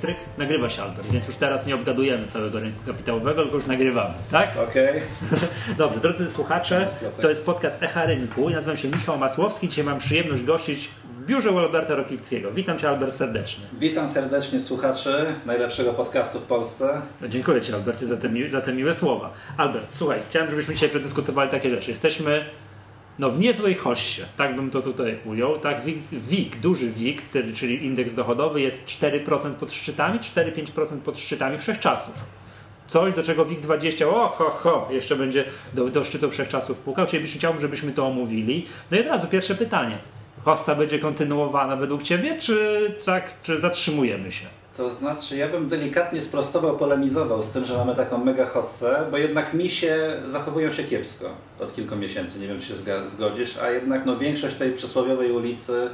tryk, nagrywa się Albert, więc już teraz nie obgadujemy całego rynku kapitałowego, tylko już nagrywamy, tak? Okej. Dobrze, drodzy słuchacze, to jest podcast Echa Rynku. Ja nazywam się Michał Masłowski. Dzisiaj mam przyjemność gościć w biurze u Alberta Rokickiego. Witam Cię Albert serdecznie. Witam serdecznie słuchaczy najlepszego podcastu w Polsce. No, dziękuję Ci Albercie za te, mi- za te miłe słowa. Albert, słuchaj, chciałem, żebyśmy dzisiaj przedyskutowali takie rzeczy. Jesteśmy no, w niezłej hoście, tak bym to tutaj ujął. Tak, WIG, duży WIG, czyli indeks dochodowy jest 4% pod szczytami, 4-5% pod szczytami wszechczasów. Coś, do czego WIG20, o ho, ho, jeszcze będzie do, do szczytu wszechczasów pukał, czyli byś chciałbym, żebyśmy to omówili. No i od razu pierwsze pytanie. Hossa będzie kontynuowana według Ciebie, czy tak, czy zatrzymujemy się? To znaczy, ja bym delikatnie sprostował, polemizował z tym, że mamy taką mega hossę, bo jednak misie zachowują się kiepsko od kilku miesięcy, nie wiem czy się zgodzisz, a jednak no, większość tej przysłowiowej ulicy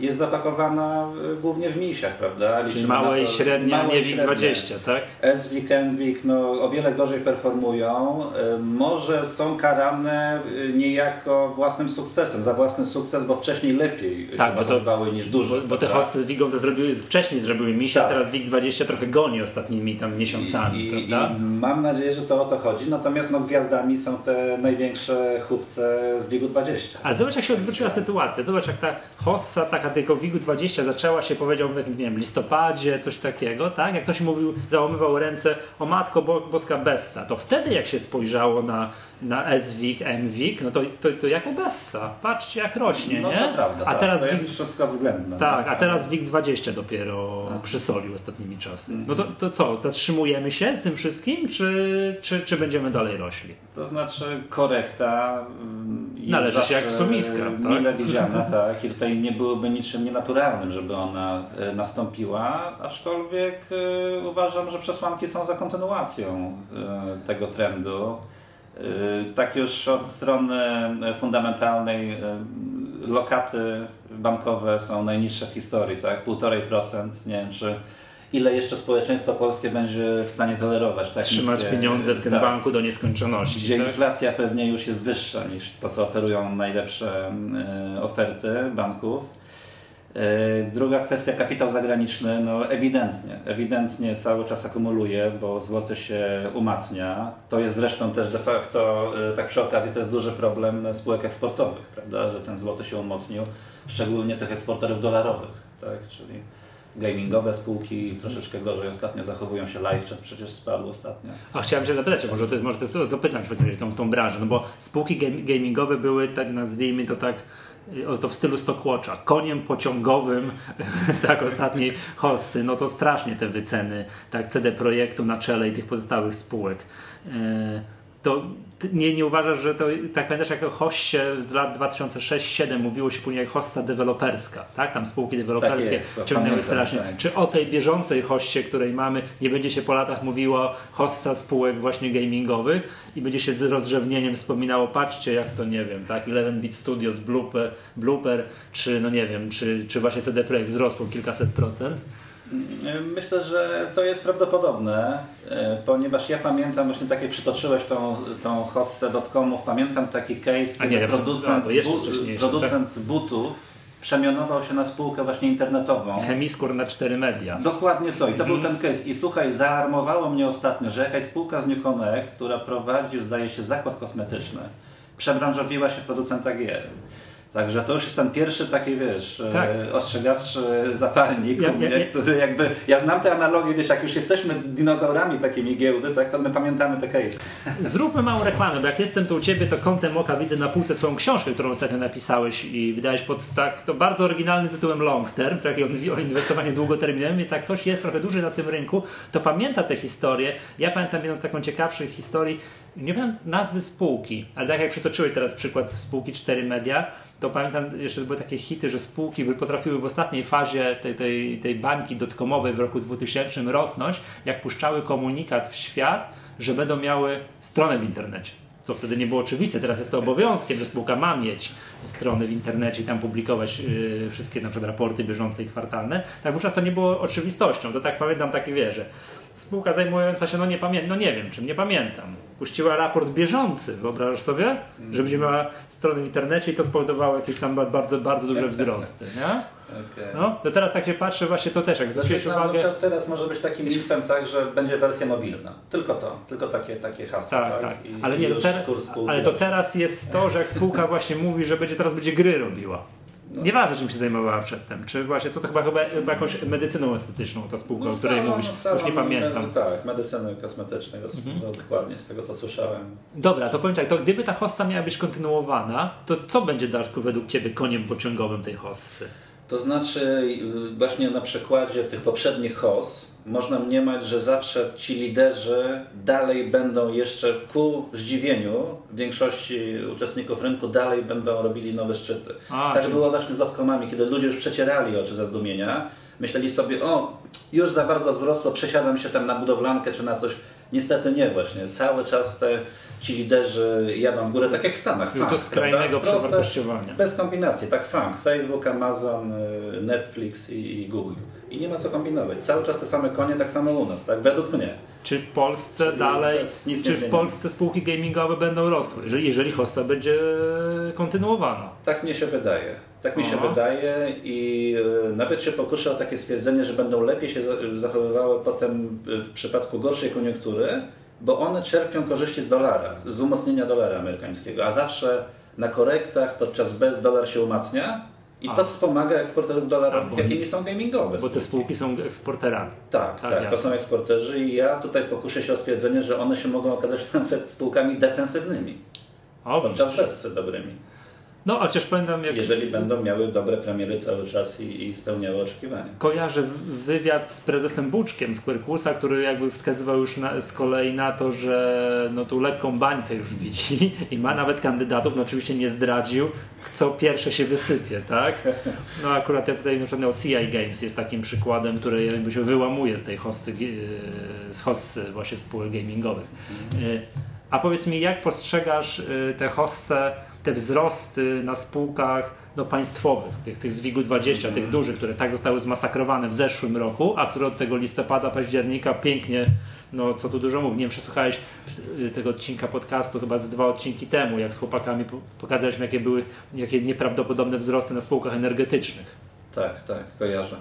jest zapakowana y, głównie w misiach, prawda? Czyli Liczymy małe na i średnie, a małe nie i średnie. WIG20, tak? SWIG, NWIG no, o wiele gorzej performują. Y, Może są karane y, niejako własnym sukcesem, za własny sukces, bo wcześniej lepiej Tak, się zachowywały niż duże. Bo, bo te hossy z WIG-ą to zrobiły, wcześniej zrobiły misie, a Tak. teraz WIG20 trochę goni ostatnimi tam miesiącami, I, i, prawda? I mam nadzieję, że to o to chodzi. Natomiast no, gwiazdami są te największe chówce z WIG-u 20. Ale zobacz, jak się odwróciła sytuacja. Zobacz, jak ta hossa, taka tylko WIG-20 zaczęła się, powiedział w nie wiem, listopadzie, coś takiego, tak? Jak ktoś mówił, załamywał ręce, o matko bo, boska Bessa, to wtedy jak się spojrzało na, na SWIG, MWIG, no to, to, to jaka Bessa? Patrzcie, jak rośnie, No nie? to prawda, a tak. teraz to WIG, jest wszystko względne. Tak, a no. teraz WIG-20 dopiero przysolił ostatnimi czasy. No to, to co, zatrzymujemy się z tym wszystkim, czy, czy, czy będziemy dalej rośli? To znaczy korekta mm, jest Należy się jak zawsze psumiska, tak? Mile widziana, tak. I tutaj nie byłoby niczym nienaturalnym, żeby ona e, nastąpiła, aczkolwiek e, uważam, że przesłanki są za kontynuacją e, tego trendu. Tak już od strony fundamentalnej lokaty bankowe są najniższe w historii, tak? 1,5%. Nie wiem, czy ile jeszcze społeczeństwo polskie będzie w stanie tolerować. Tak Trzymać niskie- pieniądze w tym tak banku do nieskończoności. gdzie tak? inflacja pewnie już jest wyższa niż to, co oferują najlepsze oferty banków. E, Druga kwestia, kapitał zagraniczny, no ewidentnie, ewidentnie cały czas akumuluje, bo złoty się umacnia. To jest zresztą też de facto, e, tak przy okazji, to jest duży problem spółek eksportowych, prawda, że ten złoty się umocnił, szczególnie tych eksporterów dolarowych, tak, czyli gamingowe spółki troszeczkę gorzej ostatnio zachowują się, LiveChat przecież spadł ostatnio. A chciałem się zapytać, może to, może to zapytam w takim razie tą, tą branżę, no bo spółki gam- gamingowe były, tak nazwijmy to tak, to w stylu Stockwatcha, koniem pociągowym, tak, ostatniej hossy, no to strasznie te wyceny, tak, CD Projektu na czele i tych pozostałych spółek. To nie, nie uważasz, że to, tak pamiętasz, jak o hossie z lat 2006-2007 mówiło się później jak hossa deweloperska, tak? Tam spółki deweloperskie to ciągnęły strasznie. tak. Czy o tej bieżącej hossie, której mamy, nie będzie się po latach mówiło hossa spółek właśnie gamingowych i będzie się z rozrzewnieniem wspominało, patrzcie jak to, nie wiem, tak, 11-bit Studios, Blooper, Blooper czy no nie wiem, czy, czy właśnie CD Projekt wzrosło kilkaset procent. Myślę, że to jest prawdopodobne, e, ponieważ ja pamiętam, właśnie tak jak przytoczyłeś tą, tą hossę dotcomów, pamiętam taki case, kiedy nie, ja producent, jeszcze bu- wcześniejsze, producent butów przemianował się na spółkę właśnie internetową. Chemiskur na 4 media. Dokładnie to. I to Mhm. był ten case. I słuchaj, zaalarmowało mnie ostatnio, że jakaś spółka z New Connect, która prowadzi, zdaje się, zakład kosmetyczny, przebranżowiła się w producenta gier. Także to już jest ten pierwszy taki, wiesz, Tak. e, ostrzegawczy zapalnik, Ja- u ja- mnie, ja- który jakby, ja znam te analogie, wiesz, jak już jesteśmy dinozaurami takimi giełdy, tak, to my pamiętamy te case. Zróbmy małą reklamę, bo jak jestem tu u Ciebie, to kątem oka widzę na półce Twoją książkę, którą ostatnio napisałeś i wydałeś pod tak, to bardzo oryginalnym tytułem Long Term, tak, o inwestowaniu długoterminowym, więc jak ktoś jest trochę dłużej na tym rynku, to pamięta tę historię. Ja pamiętam jedną taką ciekawszych historii, nie wiem nazwy spółki, ale tak jak przytoczyłeś teraz przykład spółki 4 Media, to pamiętam jeszcze były takie hity, że spółki by potrafiły w ostatniej fazie tej, tej, tej bańki dotkomowej w roku 2000 rosnąć, jak puszczały komunikat w świat, że będą miały stronę w internecie. Co wtedy nie było oczywiste, teraz jest to obowiązkiem, że spółka ma mieć strony w internecie i tam publikować yy, wszystkie na przykład raporty bieżące i kwartalne. Tak wówczas to nie było oczywistością. To tak pamiętam takie wie, że spółka zajmująca się, no nie pamiętam, no nie wiem czym, nie pamiętam, puściła raport bieżący, wyobrażasz sobie? Że będzie miała stronę w internecie i to spowodowało jakieś tam bardzo, bardzo duże wzrosty, nie? Okay. No, to teraz tak się patrzę właśnie to też, jak zwróciłeś znaczy, uwagę... No, teraz może być takim mitwem tak, że będzie wersja mobilna. Tylko to, tylko takie, takie hasło. Tak, tak, tak. I, ale, nie, to ter... ale to teraz jest to, że jak spółka właśnie mówi, że będzie teraz będzie gry robiła. No. Nieważne, czym się zajmowała przedtem. Czy właśnie, co to chyba, chyba, chyba jakąś medycyną estetyczną ta spółka, no, o której mówisz, no, już nie pamiętam. tak, medycyny kosmetycznej, mhm. no, dokładnie, z tego co słyszałem. Dobra, to powiem tak, to gdyby ta hossa miała być kontynuowana, to co będzie Darku według Ciebie koniem pociągowym tej hossy? To znaczy y, właśnie na przykładzie tych poprzednich hoss można mniemać, że zawsze ci liderzy dalej będą jeszcze ku zdziwieniu większości uczestników rynku dalej będą robili nowe szczyty. A, tak czyli... było właśnie z dotcomami, kiedy ludzie już przecierali oczy ze zdumienia, myśleli sobie, o, już za bardzo wzrosło, przesiadam się tam na budowlankę czy na coś. Niestety nie właśnie. Cały czas te ci liderzy jadą w górę, tak jak w Stanach. Już do skrajnego przewartościowania. Bez kombinacji, tak funk. Facebook, Amazon, y, Netflix i Google. I nie ma co kombinować. Cały czas te same konie, tak samo u nas, tak? Według mnie. Czy w Polsce Czyli dalej, czy w Polsce spółki gamingowe będą rosły, jeżeli, jeżeli hossa będzie kontynuowana? Tak mnie się wydaje. Tak mi się Aha. wydaje i y, nawet się pokuszę o takie stwierdzenie, że będą lepiej się zachowywały potem w przypadku gorszej koniunktury, bo one czerpią korzyści z dolara, z umocnienia dolara amerykańskiego, a zawsze na korektach podczas bez dolar się umacnia i a. to wspomaga eksporterów dolarowych, jakimi są gamingowe. Bo te spółki są eksporterami. Tak, tak, tak to są eksporterzy i ja tutaj pokuszę się o stwierdzenie, że one się mogą okazać nawet spółkami defensywnymi. O, podczas bessy dobrymi. No, chociaż pamiętam jak... Jeżeli będą miały dobre premiery cały czas i, i spełniały oczekiwania. Kojarzę wywiad z prezesem Buczkiem z Quercusa, który jakby wskazywał już na, z kolei na to, że no tu lekką bańkę już widzi i ma nawet kandydatów, no oczywiście nie zdradził, co pierwsze się wysypie, tak? No akurat ja tutaj na przykład no, CI Games jest takim przykładem, który jakby się wyłamuje z tej hossy, z hossy właśnie spółek gamingowych. Mhm. A powiedz mi, jak postrzegasz te hosse te wzrosty na spółkach no, państwowych, tych, tych z WIG-u 20, tych dużych, które tak zostały zmasakrowane w zeszłym roku, a które od tego listopada, października pięknie, no co tu dużo mówić, nie wiem, przesłuchałeś tego odcinka podcastu chyba z dwa odcinki temu, jak z chłopakami pokazaliśmy, jakie były, jakie nieprawdopodobne wzrosty na spółkach energetycznych. Tak, tak, kojarzę.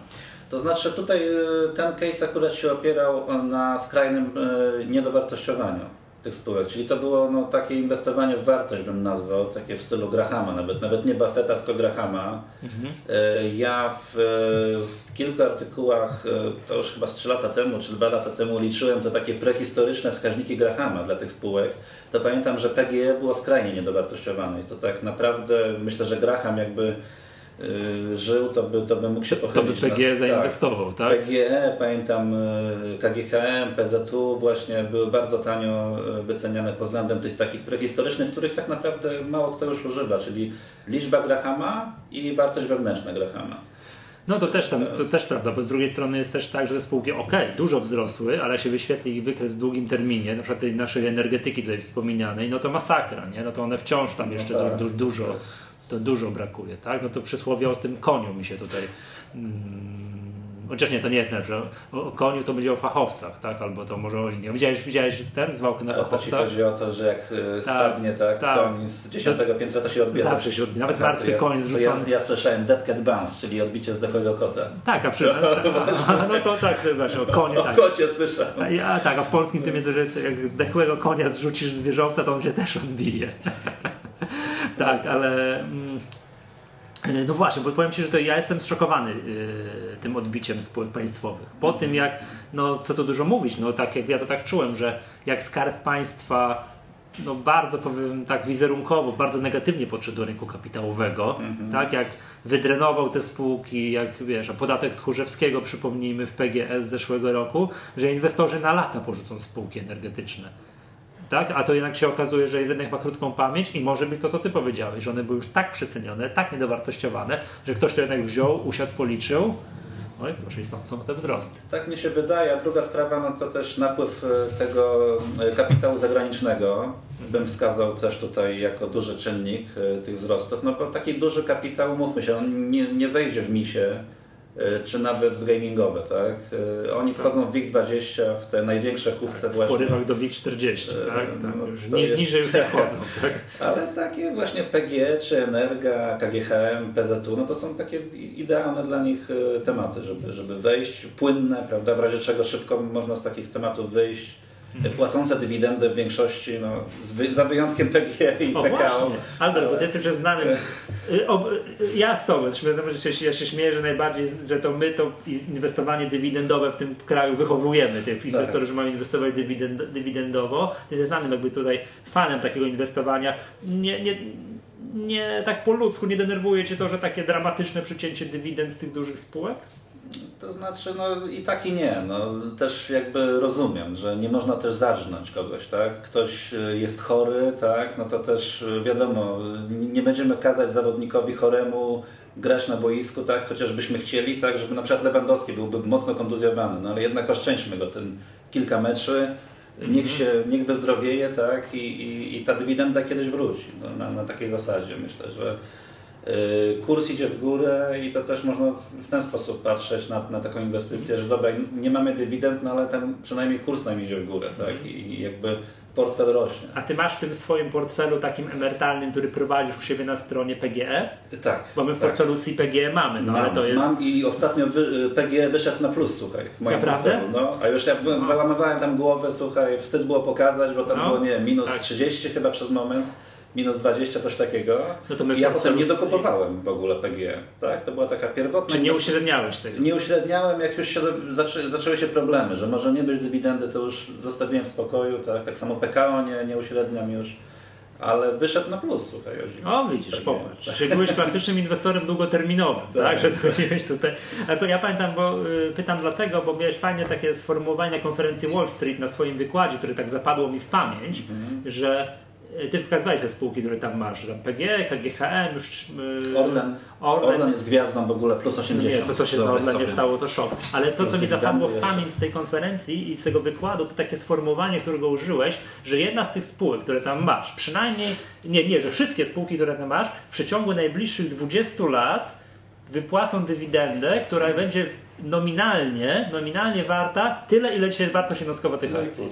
To znaczy tutaj y, ten case akurat się opierał na skrajnym y, niedowartościowaniu tych spółek. Czyli to było no, takie inwestowanie w wartość, bym nazwał, takie w stylu Grahama, nawet, nawet nie Buffetta, tylko Grahama. Mhm. E, ja w, w, kilku artykułach, e, to już chyba z 3 lata temu, czy 2 lata temu liczyłem te takie prehistoryczne wskaźniki Grahama dla tych spółek. To pamiętam, że PGE było skrajnie niedowartościowane i to tak naprawdę myślę, że Graham jakby żył, to by, to by mógł się pochylić. To by PGE zainwestował, tak? tak? PGE, pamiętam y, KGHM, PZU właśnie były bardzo tanio y, wyceniane pod względem tych takich prehistorycznych, których tak naprawdę mało kto już używa, czyli liczba Grahama i wartość wewnętrzna Grahama. No to też, tam, to też prawda, bo z drugiej strony jest też tak, że te spółki ok, dużo wzrosły, ale jak się wyświetli ich wykres w długim terminie, na przykład tej naszej energetyki tutaj wspominanej, no to masakra, nie? No to one wciąż tam no jeszcze no tak, du, du, dużo to dużo brakuje, tak? No to przysłowie o tym koniu mi się tutaj. Mm, chociaż nie, to nie jest najlepsze. O, o koniu to będzie o fachowcach, tak? Albo to może o innych. Widziałeś, widziałeś ten zwałkę na fachowcach? To chodzi o to, że jak e, tak, spadnie tak, tak, koń z dziesiątego piętra, to się odbija. Zawsze się odbija. Nawet tak, martwy ja, koń zrzucony. Ja, ja słyszałem dead cat bounce, czyli odbicie zdechłego kota. Tak, a przy... a, no to tak, właśnie o koniu. Tak. O kocie słyszałem. A, ja, tak, a w polskim tym jest, że jak zdechłego konia zrzucisz z wieżowca, to on się też odbije. Tak, ale... Mm, e, no właśnie, bo powiem Ci, że to ja jestem zszokowany yy, tym odbiciem spółek państwowych. Po tym jak, no co tu dużo mówić, no tak jak ja to tak czułem, że jak Skarb Państwa no bardzo powiem tak wizerunkowo, bardzo negatywnie podszedł do rynku kapitałowego, mm-hmm. tak jak wydrenował te spółki, jak wiesz, a podatek Tchórzewskiego przypomnijmy w PGS z zeszłego roku, że inwestorzy na lata porzucą spółki energetyczne tak? A to jednak się okazuje, że rynek ma krótką pamięć i może być to, co ty powiedziałeś, że one były już tak przecenione, tak niedowartościowane, że ktoś to jednak wziął, usiadł, policzył. No i proszę, stąd są te wzrosty. Tak mi się wydaje, a druga sprawa, no to też napływ e, tego e, kapitału zagranicznego bym wskazał też tutaj jako duży czynnik e, tych wzrostów. No bo taki duży kapitał, mówmy się, on nie, nie wejdzie w misie czy nawet w gamingowe, tak? E, Oni wchodzą w WIG20, w te największe chówce tak, w właśnie. W porywach do WIG40, E, tak? tak no, już, to ni, jest- niżej już nie wchodzą, tak? Ale takie właśnie PG, czy Energa, KGHM, PZU, no to są takie idealne dla nich e, tematy, żeby, żeby wejść, płynne, prawda, w razie czego szybko można z takich tematów wyjść, e, płacące dywidendy w większości, no, za wyjątkiem PG i O PKO. właśnie, Albert, bo ale- ty jesteś już znanym. y, ob- y, Ja z tobą, że się, ja się śmieję, że najbardziej, że to my to inwestowanie dywidendowe w tym kraju wychowujemy, tych inwestorów, że mają inwestować dywidend, dywidendowo. Ty jesteś znanym jakby tutaj fanem takiego inwestowania. Nie, nie, nie tak po ludzku nie denerwuje cię to, że takie dramatyczne przycięcie dywidend z tych dużych spółek? To znaczy, no i tak i nie. No, też jakby rozumiem, że nie można też zarżnąć kogoś, tak? Ktoś y, jest chory, tak? No to też y, wiadomo, y, nie będziemy kazać zawodnikowi choremu grać na boisku, tak? Chociażbyśmy chcieli, tak? Żeby na przykład Lewandowski byłby mocno kontuzjowany, no ale jednak oszczędźmy go ten kilka meczy. Niech się, niech wyzdrowieje, tak? I, i, i ta dywidenda kiedyś wróci. No, na, na takiej zasadzie myślę, że Kurs idzie w górę i to też można w- ten sposób patrzeć na, na taką inwestycję, że dobra, nie mamy dywidend, no ale ten przynajmniej kurs nam idzie w górę, tak? I, i jakby portfel rośnie. A ty masz w tym swoim portfelu takim emerytalnym, który prowadzisz u siebie na stronie PGE? Tak. Bo my w tak. portfelu CPGE mamy, no ale mam, to jest... mam i ostatnio wy, PGE wyszedł na plus, słuchaj, w moim Naprawdę? portfelu. No, a już ja byłem, wyłamywałem tam głowę, słuchaj, wstyd było pokazać, bo tam No. było, nie minus Tak. 30 chyba przez moment. Minus 20, coś takiego. No to my ja potem nie dokupowałem w ogóle PGE. Tak? To była taka pierwotna Czy nie uśredniałeś tego? Nie uśredniałem, jak już się zaczę, zaczęły się problemy, że może nie być dywidendy, to już zostawiłem w spokoju, tak, tak samo PKO nie, nie uśredniam już, ale wyszedł na plus, słuchaj. o zimie. O, widzisz, Tak, popatrz. Czyli byłeś klasycznym inwestorem długoterminowym, tak? Tak. Że schodziłeś tutaj. Ale ja pamiętam, bo y, pytam dlatego, bo miałeś fajnie takie sformułowanie na konferencji Wall Street na swoim wykładzie, który tak zapadło mi w pamięć, Mhm. że ty wskazywałeś te spółki, które tam masz, że tam PG, KGHM, już y, Orlen. Orlen. Orlen jest gwiazdą w ogóle plus No 80. nie, co to się na Wyobraź Orlenie sobie. stało, to szok. Ale to, co mi zapadło w pamięć z tej konferencji i z tego wykładu, to takie sformułowanie, którego użyłeś, że jedna z tych spółek, które tam masz, przynajmniej, nie, nie, że wszystkie spółki, które tam masz, w przeciągu najbliższych 20 lat wypłacą dywidendę, która będzie nominalnie, nominalnie warta tyle, ile dzisiaj wartość jednostkowa tych No akcji.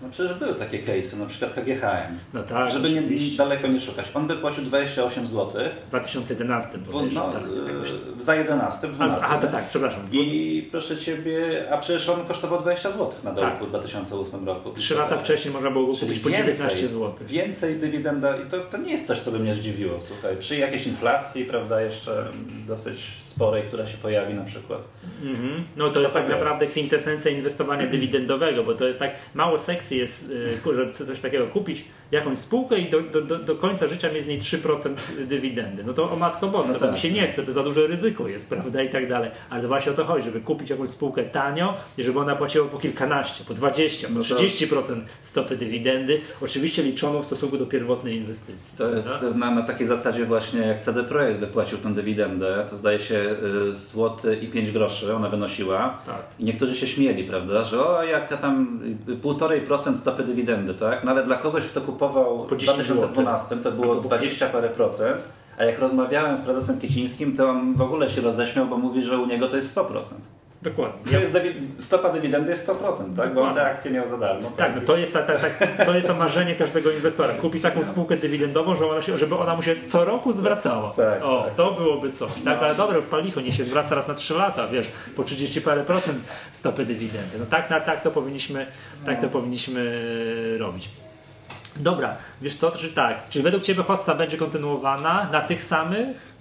Tak. No przecież były takie case'y, na przykład KGHM. No tak, Żeby nie, daleko nie szukać. On wypłacił 28 zł W 2011 bodajże, no, tak, jakoś. e, za 11, w A, 12. Aha, to tak, przepraszam. I proszę Ciebie, a przecież on kosztował 20 zł na dołku Tak. w 2008 roku. Trzy lata wcześniej można było go kupić po więcej, 19 zł. Więcej dywidenda i to, to nie jest coś, co by mnie zdziwiło, słuchaj. Przy jakiejś inflacji, prawda, jeszcze dosyć sporej, która się pojawi na przykład. Mhm. No to jest tak tak naprawdę kwintesencja inwestowania dywidendowego, bo to jest tak, mało seksji jest, żeby coś takiego kupić, jakąś spółkę i do, do, do, końca życia mieć z niej 3% dywidendy. No to o matko boska, No to mi tak. się nie chce, to za duże ryzyko jest, prawda, i tak dalej. Ale to właśnie o to chodzi, żeby kupić jakąś spółkę tanio i żeby ona płaciła po kilkanaście, po 20, po No to- 30% stopy dywidendy, oczywiście liczoną w stosunku do pierwotnej inwestycji. To, to na, na takiej zasadzie właśnie jak CD Projekt wypłacił tę dywidendę, to zdaje się y, złoty i 5 groszy ona wynosiła. Tak. I niektórzy się śmieli, prawda, że o jaka tam y, 1,5% stopy dywidendy, tak? No ale dla kogoś, kto kupował Po w 10 2012 to było Albo po 20 parę procent, a jak rozmawiałem z prezesem Kiecińskim, to on w ogóle się roześmiał, bo mówi, że u niego to jest 100%. Dokładnie. To jest stopa dywidendy jest 100%, tak? Bo on Dokładnie. te akcje miał za darmo. Tak, no to jest, ta, ta, ta, to jest to marzenie każdego inwestora. Kupić taką spółkę dywidendową, że ona się, żeby ona mu się co roku zwracała. Tak, o, tak. to byłoby coś. Tak, No. ale dobra, już palicho, nie się zwraca raz na 3 lata, wiesz, po 30 parę procent stopy dywidendy. No tak, na, tak to powinniśmy, tak to powinniśmy robić. Dobra, wiesz co, czy tak, czy według Ciebie hossa będzie kontynuowana na tych samych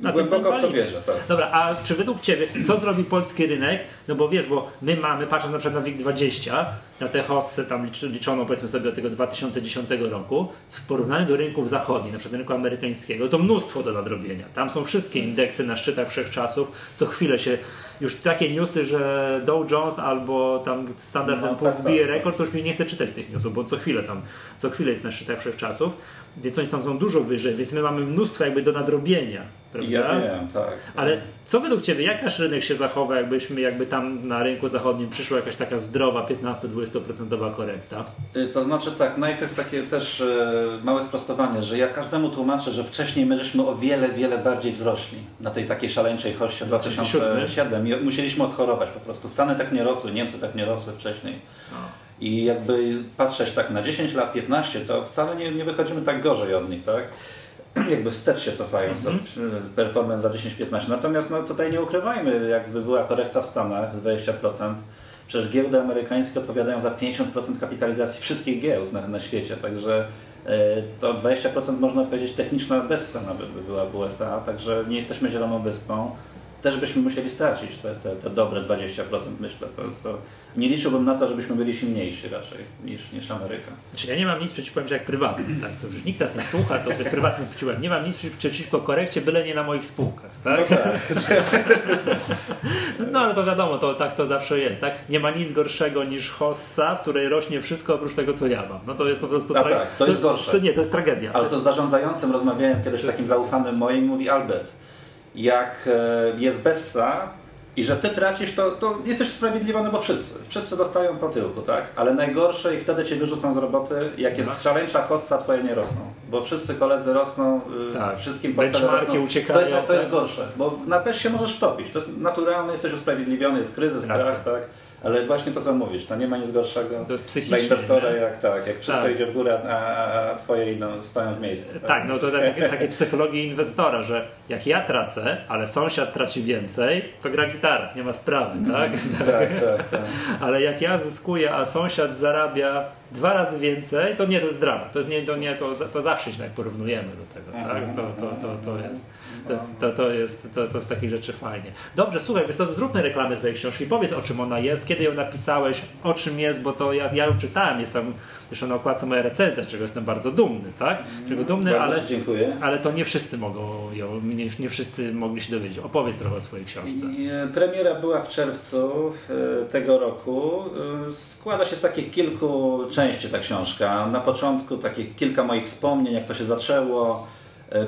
na Głęboko w to wierzę, tak. Dobra, a czy według Ciebie, co zrobi polski rynek? No bo wiesz, bo my mamy, patrząc na przykład na WIG20, na te hossy tam licz- liczono powiedzmy sobie od tego 2010 roku, w porównaniu do rynków zachodnich, na przykład rynku amerykańskiego, to mnóstwo do nadrobienia. Tam są wszystkie indeksy na szczytach wszechczasów, co chwilę się, już takie newsy, że Dow Jones albo tam Standard No, Poor's tak, bije tak. rekord, to już nie chcę czytać tych newsów, bo co chwilę tam, co chwilę jest na szczytach wszechczasów, więc oni tam są dużo wyżej, więc my mamy mnóstwo jakby do nadrobienia. Prawda? Ja wiem, tak. Ale co według Ciebie, jak nasz rynek się zachowa, jakbyśmy jakby tam na rynku zachodnim przyszła jakaś taka zdrowa 15-20% 20% korekta? Y, to znaczy tak, najpierw takie też e, małe sprostowanie, że ja każdemu tłumaczę, że wcześniej my żeśmy o wiele, wiele bardziej wzrośli na tej takiej szaleńczej hoście 2007 i musieliśmy odchorować po prostu. Stany tak nie rosły, Niemcy tak nie rosły wcześniej. No. I jakby patrzeć tak na 10 lat, 15, to wcale nie, nie wychodzimy tak gorzej od nich, tak? jakby wstecz się cofają mm -hmm. performance za 10-15. Natomiast no, tutaj nie ukrywajmy, jakby była korekta w Stanach 20%. Przecież giełdy amerykańskie odpowiadają za 50% kapitalizacji wszystkich giełd na, na świecie, także e, to 20% można powiedzieć techniczna bezcena by, by była w USA, także nie jesteśmy zieloną wyspą też byśmy musieli stracić te, te, te dobre 20%, myślę. To, to nie liczyłbym na to, żebyśmy byli silniejsi raczej niż, niż Ameryka. Znaczy ja nie mam nic przeciwko, jak prywatny, tak, to, że nikt nas nie słucha, to że prywatnym wciłem. Nie mam nic przeciwko korekcie, byle nie na moich spółkach, tak? No, tak. no ale to wiadomo, to tak to zawsze jest, tak? Nie ma nic gorszego niż hossa, w której rośnie wszystko oprócz tego, co ja mam. No to jest po prostu... A tak, to jest gorsze. To, nie, to jest tragedia. Ale to z zarządzającym rozmawiałem kiedyś takim zaufanym moim, mówi Albert, jak e, jest Bessa i że ty tracisz, to, to jesteś usprawiedliwiony, bo wszyscy. Wszyscy dostają po tyłku, tak? Ale najgorsze i wtedy cię wyrzucą z roboty, jak jest no. szaleńcza hossa, twoje nie rosną. Bo wszyscy koledzy rosną, y, tak. wszystkim Benchmarki uciekają. To jest, to jest tak? gorsze, bo na Bessie możesz wtopić. To jest naturalne, jesteś usprawiedliwiony, jest kryzys, strach, tak? Ale właśnie to, co mówisz, to nie ma nic gorszego to jest psychicznie, dla inwestora, jak, tak, jak wszystko tak. idzie w górę, a, a twoje idą, stoją w miejscu. Tak, tak no to tak, jest takie psychologii inwestora, że jak ja tracę, ale sąsiad traci więcej, to gra gitara, nie ma sprawy, tak? tak, tak, tak. ale jak ja zyskuję, a sąsiad zarabia dwa razy więcej, to nie, to jest drama. To, jest nie, to, nie, to, to zawsze się tak porównujemy do tego. Tak? To, to, to, to, jest, to, to, to, jest, to, to z takich rzeczy fajnie. Dobrze, słuchaj, więc to zróbmy reklamę twojej książki. Powiedz o czym ona jest, kiedy ją napisałeś, o czym jest, bo to ja, ja ją czytałem, jest tam Zresztą na okładce moja recenzja, z czego jestem bardzo dumny, tak? Czego dumny, ale, ale to nie wszyscy mogą ją, nie, nie wszyscy mogli się dowiedzieć. Opowiedz trochę o swojej książce. Premiera była w czerwcu e, tego roku. E, składa się z takich kilku części ta książka. Na początku takich kilka moich wspomnień, jak to się zaczęło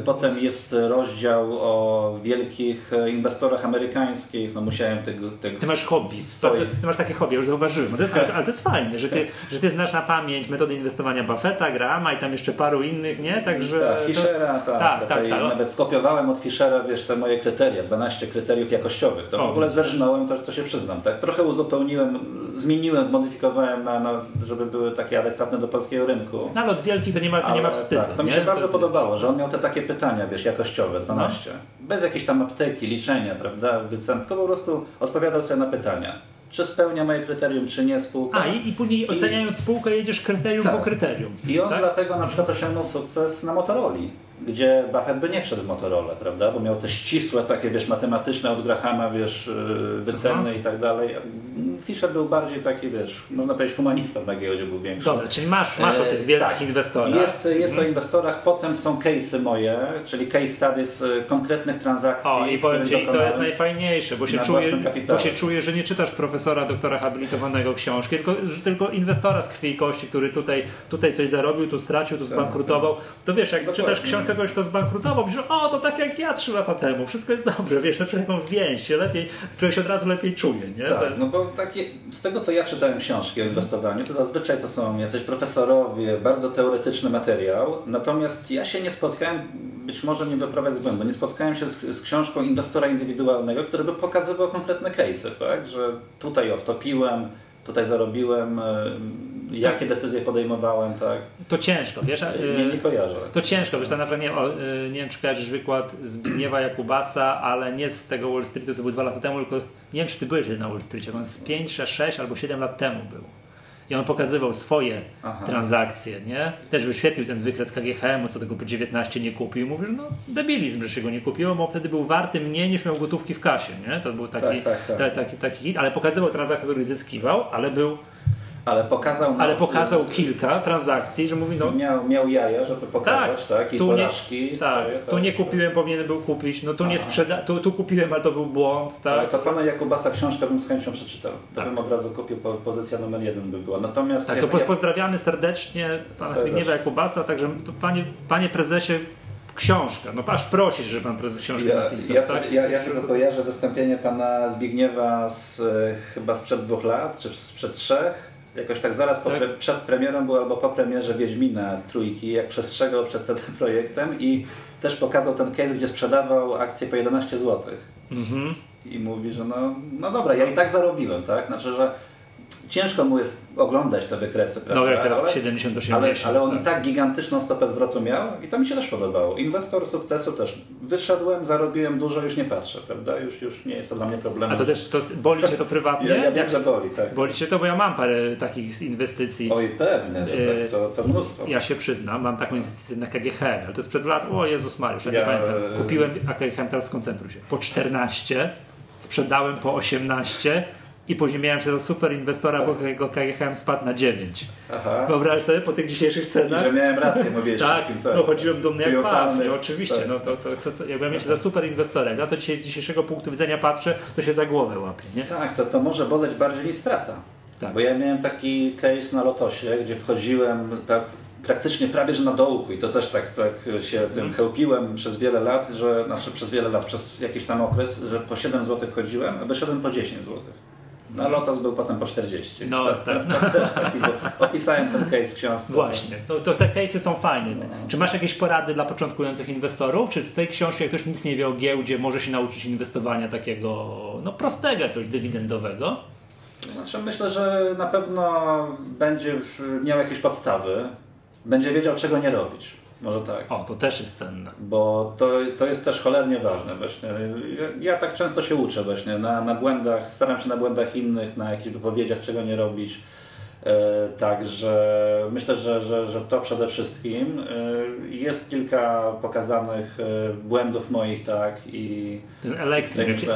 potem jest rozdział o wielkich e, inwestorach amerykańskich. No musiałem tego. tego ty masz hobby. Swoich... Ty masz takie hobby, już zauważyłem. To jest, tak. ale to jest fajne, że ty, że ty znasz na pamięć metody inwestowania Buffetta, Grahama i tam jeszcze paru innych, nie? Także. Tak, Fischera, tak. tak, tak, tak. Nawet skopiowałem od Fischera, wiesz, te moje kryteria, 12 kryteriów jakościowych. To o, w ogóle zerżnąłem, to, to się przyznam. Tak? Trochę uzupełniłem, zmieniłem, zmodyfikowałem, na, na, żeby były takie adekwatne do polskiego rynku. No ale od wielkich to nie ma, to nie ma wstydu. Tak, to mi się bardzo podobało, że on miał te takie pytania, wiesz, jakościowe, 12. No. Bez jakiejś tam apteki, liczenia, prawda, wycen, tylko po prostu odpowiadał sobie na pytania. Czy spełnia moje kryterium, czy nie spółka. A i, i później oceniając I, spółkę jedziesz kryterium tak. po kryterium. I on tak? dlatego na przykład osiągnął sukces na Motorola gdzie Buffett by nie wszedł w Motorola, prawda? Bo miał te ścisłe takie, wiesz, matematyczne od Grahama, wiesz, y, wyceny i tak dalej. Fisher był bardziej taki, wiesz, można powiedzieć humanistą na giełdzie był większy. Dobra, czyli masz, masz o tych e, wielkich tak. inwestorach. Jest, jest o inwestorach, potem są case'y moje, czyli case studies y, konkretnych transakcji. O i powiem Ci, to jest najfajniejsze, bo się, czuję, bo się czuję, że nie czytasz profesora, doktora habilitowanego książki, tylko, tylko inwestora z krwi i kości, który tutaj, tutaj coś zarobił, tu stracił, tu tak. zbankrutował. To wiesz, jak Dokładnie. czytasz książkę kogoś, kto zbankrutował, myślisz, o, to tak jak ja trzy lata temu, wszystko jest dobrze, wiesz, to człowiek więź się lepiej, człowiek się od razu lepiej czuje, nie? Tak, jest... no bo takie, z tego co ja czytałem książki o inwestowaniu, to zazwyczaj to są jacyś profesorowie, bardzo teoretyczny materiał, natomiast ja się nie spotkałem, być może nie wyprawiać z błędu, nie spotkałem się z, z książką inwestora indywidualnego, który by pokazywał konkretne case'y, tak, że tutaj wtopiłem, tutaj zarobiłem, jakie decyzje podejmowałem, tak? To ciężko, wiesz? Nie, nie kojarzę. To ciężko, wiesz, to na przykład nie, y, nie wiem, czy kojarzysz wykład Zbigniewa Jakubasa, ale nie z tego Wall Streetu, co był dwa lata temu, tylko nie wiem, czy ty byłeś na Wall Streetie, on z 5, 6 albo 7 lat temu był. I on pokazywał swoje Aha. transakcje, nie? Też wyświetlił ten wykres KGHM, co tego po 19 nie kupił. Mówił, że no debilizm, że się go nie kupiło, bo wtedy był warty mniej niż miał gotówki w kasie, nie? To był taki, tak, tak, tak. taki, taki hit, ale pokazywał transakcje, które zyskiwał, ale był ale pokazał, ale pokazał kilka transakcji, że mówi, no... Miał, miał jaja, żeby pokazać, tak? tak? I tu porażki nie, tak, swoje, tak, tu nie kupiłem, powinienem był kupić, no tu Aha. nie sprzeda... Tu, tu kupiłem, ale to był błąd, tak? Ale to pana Jakubasa książkę bym z chęcią przeczytał. To tak. bym od razu kupił, pozycja numer jeden by była. Natomiast... Tak, to ja, pozdrawiamy serdecznie pana Zbigniewa Jakubasa, także panie, panie prezesie, książka. No aż prosisz, żeby pan prezes książkę ja, napisał. Ja, tak? ja, ja tylko kojarzę wystąpienie pana Zbigniewa z, chyba sprzed dwóch lat, czy sprzed trzech Jakoś tak zaraz po Tak. Przed premierą był albo po premierze Wiedźmina trójki, jak przestrzegał przed CD Projektem i też pokazał ten case, gdzie sprzedawał akcje po 11 zł. Mhm. I mówi, że no, no dobra, ja i tak zarobiłem, tak? Znaczy, że ciężko mu jest oglądać te wykresy, prawda? No jak teraz ale, w 70-80. ale, ale on i tak gigantyczną stopę zwrotu miał i to mi się też podobało. Inwestor sukcesu też. Wyszedłem, zarobiłem dużo, już nie patrzę, prawda? Już, już nie jest to dla mnie problemem. A to też to boli Cię to prywatnie? Ja, ja wiem, że boli, tak. Boli Cię to, bo ja mam parę takich inwestycji. Oj, pewnie, że E, tak, to, to mnóstwo. Ja się przyznam, mam taką inwestycję na KGHM, ale to jest przed lat, o Jezus Mariusz, ja, nie Ja, pamiętam. e, Kupiłem, a KGHM teraz skoncentruj się, po 14, sprzedałem po 18 i później miałem się do super inwestora, bo jego KGHM spadł na 9. Aha. Wyobraź sobie po tych dzisiejszych I cenach. że miałem rację, mówiłeś Tak, wszystkim. Tak. no chodziłem dumny jak paw, oczywiście, Tak. no to, to jakbym miał się za super inwestorem, ja to dzisiaj z dzisiejszego punktu widzenia patrzę, to się za głowę łapie, nie? Tak, to, to może boleć bardziej niż strata. Tak. Bo ja miałem taki case na Lotosie, gdzie wchodziłem pra, praktycznie prawie że na dołku i to też tak, tak się Mhm. tym chełpiłem przez wiele lat, że, znaczy przez wiele lat, przez jakiś tam okres, że po 7 zł wchodziłem, a wyszedłem po 10 zł. No Lotos był potem po 40. No, to, tak. też taki, opisałem ten case w książce. Właśnie, to, to te case'y są fajne. Czy masz jakieś porady dla początkujących inwestorów? Czy z tej książki, jak ktoś nic nie wie o giełdzie, może się nauczyć inwestowania takiego no prostego, jakiegoś dywidendowego? Znaczy myślę, że na pewno będzie miał jakieś podstawy, będzie wiedział czego nie robić. Może tak. O, to też jest cenne. Bo to, to jest też cholernie ważne właśnie. Ja, ja tak często się uczę właśnie na, na błędach, staram się na błędach innych, na jakichś wypowiedziach, czego nie robić. E, Także myślę, że, że, że to przede wszystkim. E, Jest kilka pokazanych e, błędów moich, tak, i Ten.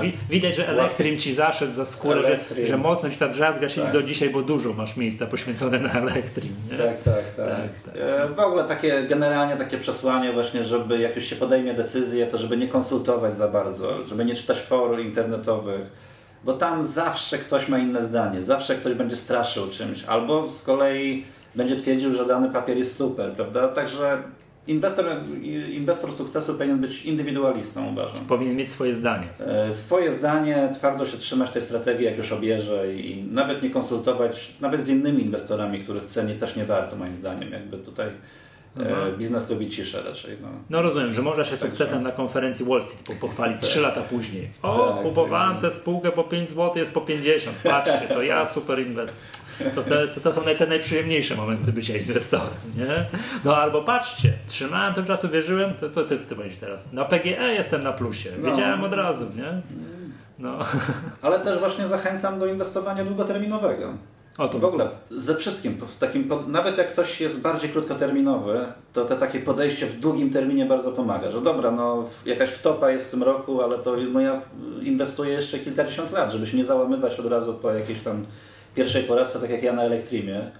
Wi- Widać, że elektrim ci zaszedł za skórę, że, Elektrim. że mocno ci ta drzazga siedzi Tak. do dzisiaj, bo dużo masz miejsca poświęcone na elektrim. Nie? Tak, tak, tak. Tak, tak. W ogóle takie generalnie takie przesłanie właśnie, żeby jak już się podejmie decyzję, to żeby nie konsultować za bardzo, żeby nie czytać forów internetowych, bo tam zawsze ktoś ma inne zdanie, zawsze ktoś będzie straszył czymś, albo z kolei będzie twierdził, że dany papier jest super, prawda? Także inwestor, inwestor sukcesu powinien być indywidualistą, uważam. Powinien mieć swoje zdanie. E, Swoje zdanie, twardo się trzymać tej strategii, jak już obierze i nawet nie konsultować, nawet z innymi inwestorami, których ceni też nie warto moim zdaniem. Jakby tutaj Mhm. biznes lubi ciszę raczej. No. No rozumiem, że można się Także- sukcesem na konferencji Wall Street po- pochwalić 3 lata później. O, Tak, kupowałem tak. tę spółkę po 5 zł, jest po 50. Patrzcie, to ja super inwestor. To, to, jest, to są te najprzyjemniejsze momenty bycia inwestorem, nie? No albo patrzcie, trzymałem tego czasu, wierzyłem, to, to ty, ty będziesz teraz. Na PGE jestem na plusie, No. wiedziałem od razu, nie? No. Ale też właśnie zachęcam do inwestowania długoterminowego. O to W ogóle ze wszystkim, takim, nawet jak ktoś jest bardziej krótkoterminowy, to te takie podejście w długim terminie bardzo pomaga. Że dobra, no jakaś wtopa jest w tym roku, ale to no ja inwestuję jeszcze kilkadziesiąt lat, żeby się nie załamywać od razu po jakiejś tam pierwszej porażce, tak jak ja na Elektrimie,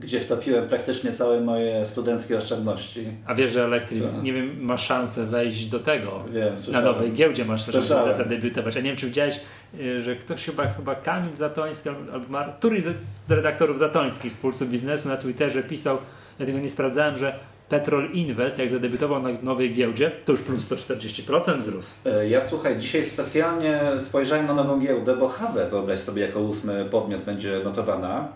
gdzie wtopiłem praktycznie całe moje studenckie oszczędności. A wiesz, że Elektrim, Tak. nie wiem, ma szansę wejść do tego. Wiem, Na nowej giełdzie masz szansę zadebiutować. A nie wiem, czy widziałeś, y, że ktoś chyba, chyba Kamil Zatoński albo Mar- któryś z, redaktorów Zatońskich z Pulsu Biznesu na Twitterze pisał, ja tego nie sprawdzałem, że Petrol Invest, jak zadebiutował na nowej giełdzie, to już plus 140% wzrósł. E, Ja słuchaj, dzisiaj specjalnie spojrzałem na nową giełdę, bo Hawę, wyobraź sobie, jako ósmy podmiot będzie notowana.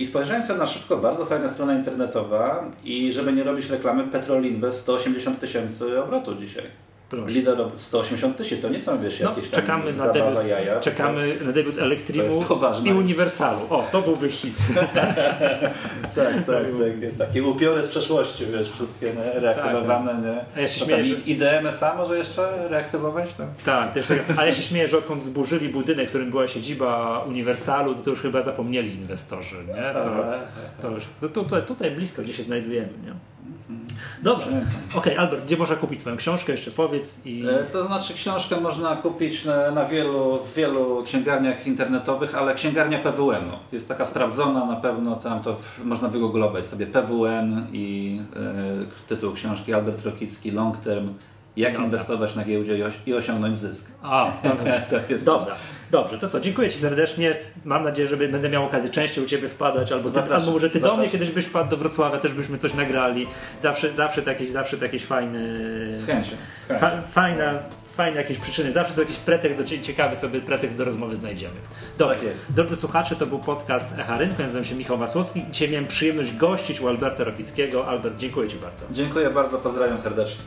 I spojrzałem sobie na szybko, bardzo fajna strona internetowa i żeby nie robić reklamy, Petrol Invest 180 tysięcy obrotu dzisiaj. Proszę. Lider 180 tysięcy, to nie są wiesz, No, jakieś czekamy na debiut, jaja. czekamy na debiut Elektrimu i Uniwersalu. O, to byłby hit. Tak, tak, takie, takie upiory z przeszłości, wiesz, wszystkie nie? reaktywowane, nie? A ja się To śmieję, że- i DMS-a może jeszcze reaktywować? No. Tak, też, tak, ale ja się śmieję, że odkąd zburzyli budynek, w którym była siedziba Uniwersalu, to, już chyba zapomnieli inwestorzy. Nie? To, to już, to, to, tutaj, tutaj blisko, gdzie się znajdujemy. Nie? Dobrze. Okej, Albert, gdzie można kupić Twoją książkę? Jeszcze powiedz. I... E, To znaczy książkę można kupić na, na wielu, w wielu księgarniach internetowych, ale księgarnia PWN-u jest taka sprawdzona na pewno, tam to można wygooglować sobie PWN i e, tytuł książki Albert Rokicki Long Term jak Dobra. inwestować na giełdzie i, osiągnąć zysk. A, to, To jest dobra. Dobrze, to co? Dziękuję Ci serdecznie. Mam nadzieję, że będę miał okazję częściej u Ciebie wpadać, albo, ty, Zapraszam, albo może Ty do zapraszam. mnie kiedyś byś wpadł do Wrocławia, też byśmy coś nagrali. Zawsze, zawsze, to jakieś, zawsze to jakieś fajne... Z chęcią. Z chęcią. Fa, fajna, fajne jakieś przyczyny, zawsze to jakiś pretekst, do, ciekawy sobie pretekst do rozmowy znajdziemy. Dobrze, Tak jest. drodzy słuchacze, to był podcast Echa Rynku, nazywam się Michał Masłowski i dzisiaj miałem przyjemność gościć u Alberta Rokickiego. Albert, dziękuję Ci bardzo. Dziękuję bardzo, pozdrawiam serdecznie.